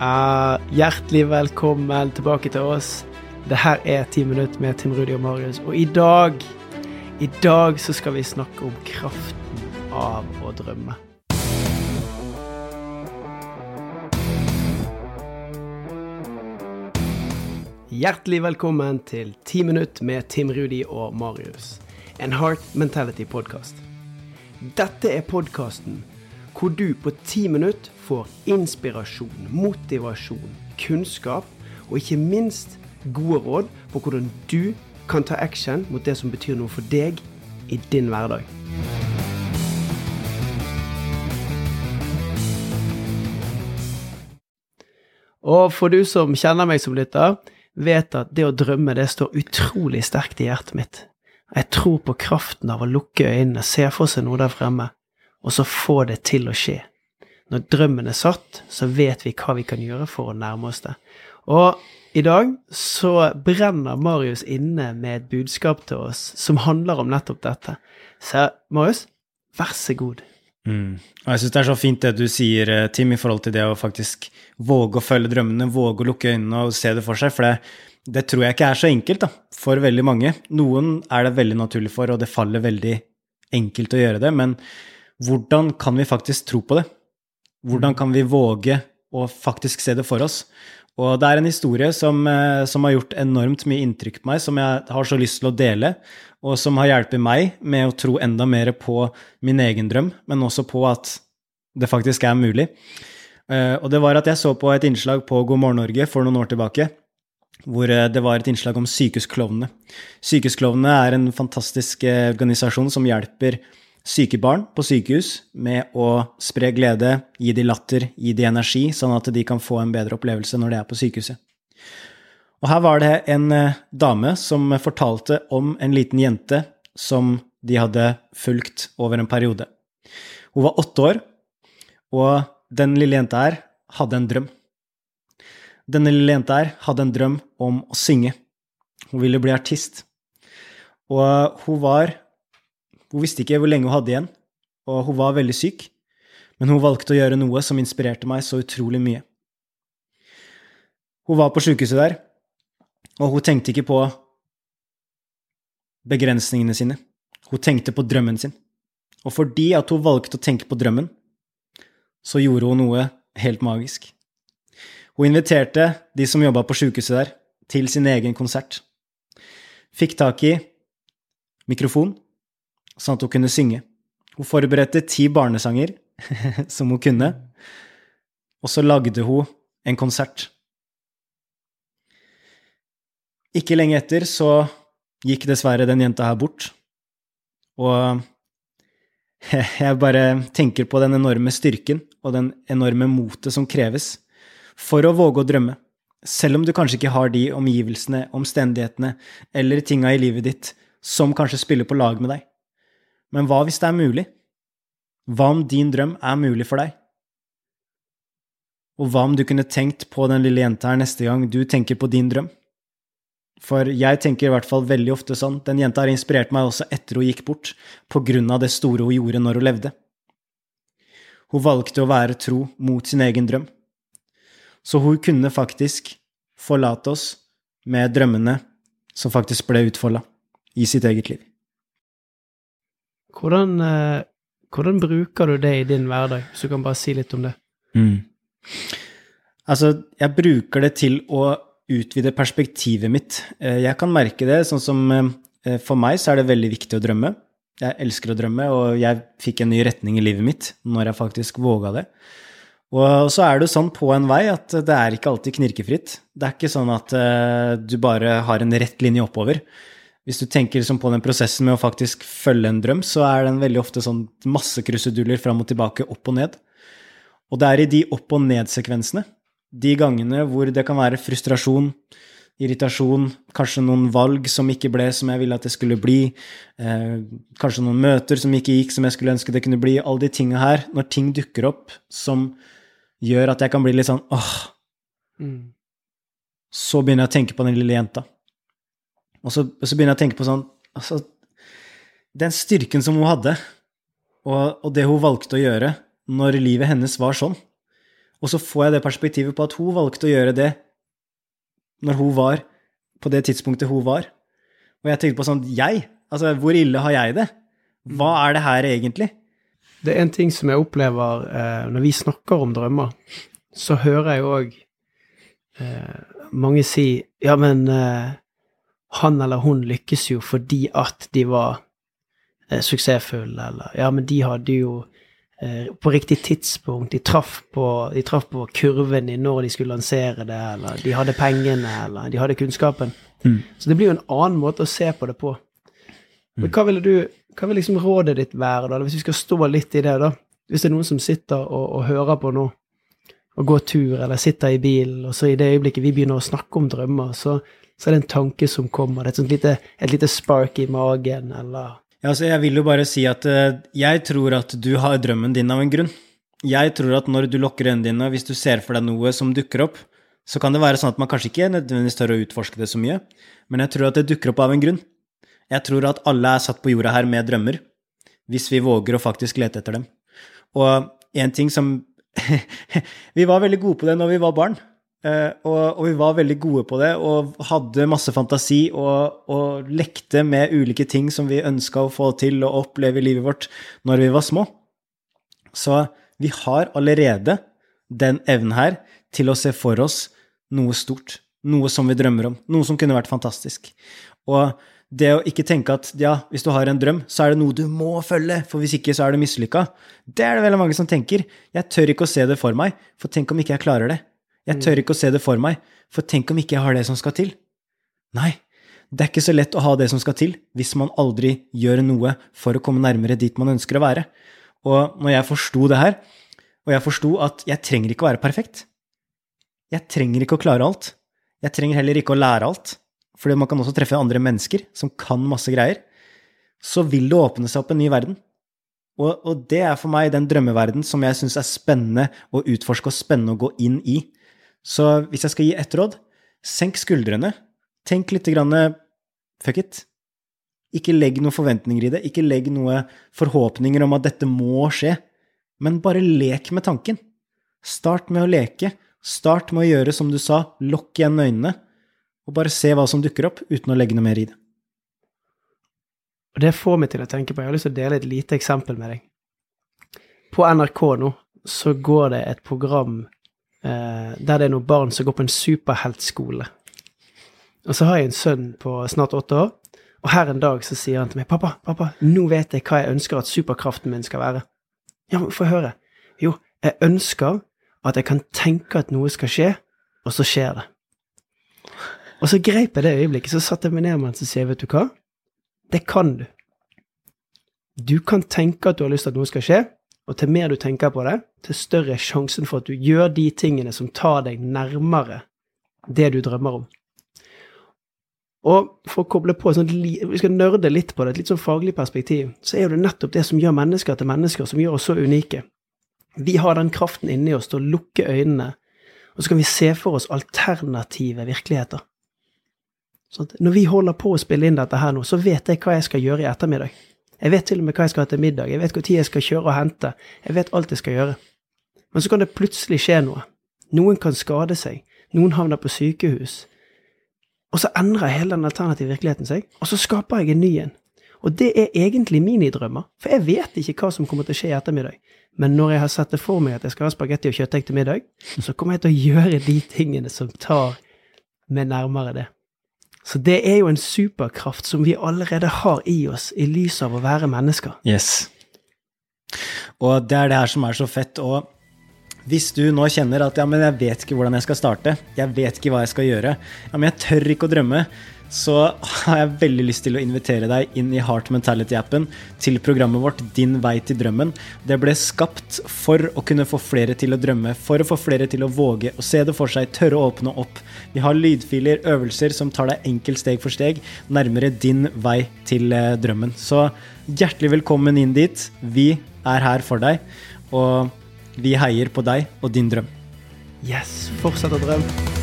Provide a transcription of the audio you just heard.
Uh, hjertelig velkommen tilbake til oss. Det her er Ti minutter med Tim Rudi og Marius. Og i dag, i dag så skal vi snakke om kraften av å drømme. Hjertelig velkommen til Ti minutter med Tim Rudi og Marius. En Heart Mentality-podkast. Dette er podkasten hvor du på ti minutter får inspirasjon, motivasjon, kunnskap og ikke minst gode råd på hvordan du kan ta action mot det som betyr noe for deg i din hverdag. Og for du som kjenner meg som lytter, vet at det å drømme det står utrolig sterkt i hjertet mitt. Jeg tror på kraften av å lukke øynene, se for seg noe der fremme, og så få det til å skje. Når drømmen er satt, så vet vi hva vi kan gjøre for å nærme oss det. Og i dag så brenner Marius inne med et budskap til oss som handler om nettopp dette. Så Marius, vær så god. Mm. Og jeg syns det er så fint det du sier, eh, Tim, i forhold til det å faktisk våge å følge drømmene, våge å lukke øynene og se det for seg. For det, det tror jeg ikke er så enkelt da, for veldig mange. Noen er det veldig naturlig for, og det faller veldig enkelt å gjøre det. Men hvordan kan vi faktisk tro på det? Hvordan kan vi våge å faktisk se det for oss? Og det er en historie som, eh, som, har gjort enormt mye inntrykk på meg, som jeg har så lyst til å dele, og som har hjulpet meg med å tro enda mer på min egen drøm, men også på at det faktisk er mulig. Eh, og det var at jeg så på et innslag på God morgen Norge for noen år tilbake, hvor eh, det var et innslag om Sykehusklovnene. Sykehusklovnene er en fantastisk organisasjon som hjelper syke barn på sykehus med å spre glede, gi de latter, gi de energi, sånn at de kan få en bedre opplevelse når de er på sykehuset. Og her var det en eh, dame som fortalte om en liten jente som de hadde fulgt over en periode. Hun var åtte år, og den lille jenta her hadde en drøm. Denne lille jenta her hadde en drøm om å synge. Hun ville bli artist. Og hun var hun visste ikke hvor lenge hun hadde igjen, og hun var veldig syk, men hun valgte å gjøre noe som inspirerte meg så utrolig mye. Hun var på sjukehuset der, og hun tenkte ikke på begrensningene sine. Hun tenkte på drømmen sin. Og fordi at hun valgte å tenke på drømmen, så gjorde hun noe helt magisk. Hun inviterte de som jobba på sjukehuset der, til sin egen konsert. Fikk tak i mikrofon sånn at hun kunne synge. Hun forberedte ti barnesanger som hun kunne, og så lagde hun en konsert. Ikke lenge etter så gikk dessverre den jenta her bort, og jeg bare tenker på den enorme styrken og den enorme motet som kreves for å våge å drømme, selv om du kanskje ikke har de omgivelsene, omstendighetene eller tinga i livet ditt som kanskje spiller på lag med deg. Men hva hvis det er mulig? Hva om din drøm er mulig for deg? Og hva om du kunne tenkt på den lille jenta her neste gang du tenker på din drøm? For jeg tenker i hvert fall veldig ofte sånn, den jenta har inspirert meg også etter hun gikk bort, på grunn av det store hun gjorde når hun levde. Hun valgte å være tro mot sin egen drøm. Så hun kunne faktisk forlate oss med drømmene som faktisk ble utfolda i sitt eget liv. Hvordan, eh, hvordan, bruker du det i din hverdag, hvis du kan bare si litt om det? Mm. Altså, jeg bruker det til å utvide perspektivet mitt. Eh, jeg kan merke det sånn som eh, For meg så er det veldig viktig å drømme. Jeg elsker å drømme, og jeg fikk en ny retning i livet mitt når jeg faktisk våga det. Og så er det sånn på en vei at det er ikke alltid knirkefritt. Det er ikke sånn at du bare har en rett linje oppover. Hvis du tenker liksom på den prosessen med å faktisk følge en drøm, så er den veldig ofte sånn masse kruseduller fram og tilbake, opp og ned. Og det er i de opp og ned-sekvensene, de gangene hvor det kan være frustrasjon, irritasjon, kanskje noen valg som ikke ble som jeg ville at det skulle bli, eh, kanskje noen møter som ikke gikk som jeg skulle ønske det kunne bli, alle de tinga her, når ting dukker opp som gjør at jeg kan bli litt sånn åh, mm. så begynner jeg å tenke på den lille jenta. Og så, så, begynner jeg å tenke på sånn altså, Den styrken som hun hadde, og, og, det hun valgte å gjøre når livet hennes var sånn, Og så får jeg det perspektivet på at hun valgte å gjøre det når hun var på det tidspunktet hun var. Og jeg tenkte på sånn Jeg? Altså, hvor ille har jeg det? Hva er det her egentlig? Det er en ting som jeg opplever eh, når vi snakker om drømmer, så hører jeg òg eh, mange si ja, men eh, han eller hun lykkes jo fordi at de var eh, suksessfulle, eller ja, men de hadde jo eh, på riktig tidspunkt, de traff på, de traff på kurven i når de skulle lansere det, eller de hadde pengene, eller de hadde kunnskapen. Mm. Så det blir jo en annen måte å se på det på. Men hva ville du hva vil liksom rådet ditt være, da, hvis vi skal stå litt i det, da? Hvis det er noen som sitter og, og hører på nå, og går tur, eller sitter i bilen, og så i det øyeblikket vi begynner å snakke om drømmer, så, så er det en tanke som kommer, er et, lite, et lite spark i magen, eller Ja, altså, jeg vil jo bare si at eh, jeg tror at du har drømmen din av en grunn. Jeg tror at når du lukker øynene dine, hvis du ser for deg noe som dukker opp, så kan det være sånn at man kanskje ikke nødvendigvis tør å utforske det så mye, men jeg tror at det dukker opp av en grunn. Jeg tror at alle er satt på jorda her med drømmer, hvis vi våger å faktisk lete etter dem. Og en ting som Vi var veldig gode på det når vi var barn. Eh, Og, og vi var veldig gode på det og hadde masse fantasi og, og lekte med ulike ting som vi ønska å få til og oppleve i livet vårt når vi var små. Så vi har allerede den evnen her til å se for oss noe stort. Noe som vi drømmer om. Noe som kunne vært fantastisk. Og det å ikke tenke at ja, hvis du har en drøm, så er det noe du må følge, for hvis ikke så er du mislykka. Det er det veldig mange som tenker. Jeg tør ikke å se det for meg, for tenk om ikke jeg klarer det. Jeg tør ikke å se det for meg, for tenk om ikke jeg har det som skal til. Nei, det er ikke så lett å ha det som skal til, hvis man aldri gjør noe for å komme nærmere dit man ønsker å være. Og når jeg forsto det her, og jeg forsto at jeg trenger ikke å være perfekt Jeg trenger ikke å klare alt. Jeg trenger heller ikke å lære alt for man kan også treffe andre mennesker som kan masse greier, så vil det åpne seg opp en ny verden. Og, det er for meg den drømmeverden som jeg syns er spennende å utforske og spennende å gå inn i. Så hvis jeg skal gi ett råd, senk skuldrene. Tenk litt grann fuck it. Ikke legg noen forventninger i det. Ikke legg noen forhåpninger om at dette må skje. Men bare lek med tanken. Start med å leke. Start med å gjøre som du sa, lokk igjen øynene og bare se hva som dukker opp, uten å legge noe mer i det. Og det får meg til å tenke på Jeg har lyst til å dele et lite eksempel med deg. På NRK nå så går det et program eh, der det er noen barn som går på en superheltskole. Og så har jeg en sønn på snart åtte år, og her en dag så sier han til meg 'Pappa, pappa, nå vet jeg hva jeg ønsker at superkraften min skal være.' Ja, men få høre. Jo, jeg ønsker at jeg kan tenke at noe skal skje, og så skjer det. Og så greip jeg det øyeblikket, så satte jeg meg ned med han og sier, vet du hva? Det kan du. Du kan tenke at du har lyst til at noe skal skje, og til mer du tenker på det, til større er sjansen for at du gjør de tingene som tar deg nærmere det du drømmer om. Og for å koble på, sånn, vi skal nørde litt på det, et litt sånn faglig perspektiv, så er jo det nettopp det som gjør mennesker til mennesker, som gjør oss så unike. Vi har den kraften inni oss til å lukke øynene, og så kan vi se for oss alternative virkeligheter. Sånn når vi holder på å spille inn dette her nå, så vet jeg hva jeg skal gjøre i ettermiddag. Jeg vet til og med hva jeg skal ha til middag, jeg vet når jeg skal kjøre og hente, jeg vet alt jeg skal gjøre. Men så kan det plutselig skje noe. Noen kan skade seg, noen havner på sykehus. Og så endrer hele den alternative virkeligheten seg, og så skaper jeg en ny en. Og det er egentlig minidrømmer, for jeg vet ikke hva som kommer til å skje i ettermiddag. Men når jeg har sett det for meg at jeg skal ha spagetti og kjøttdeig til middag, så kommer jeg til å gjøre de tingene som tar meg nærmere det. Så det er jo en superkraft som vi allerede har i oss, i lys av å være mennesker. Yes. Og det er det her som er så fett. Og hvis du nå kjenner at ja, men jeg vet ikke hvordan jeg skal starte, jeg vet ikke hva jeg skal gjøre, ja, men jeg tør ikke å drømme, så har jeg veldig lyst til å invitere deg inn i Heart Mentality-appen til programmet vårt Din vei til drømmen. Det ble skapt for å kunne få flere til å drømme, for å få flere til å våge å se det for seg, tørre å åpne opp. Vi har lydfiler, øvelser som tar deg enkelt steg for steg nærmere din vei til eh, drømmen. Så hjertelig velkommen inn dit. Vi er her for deg, og vi heier på deg og din drøm. Yes, fortsett å drømme.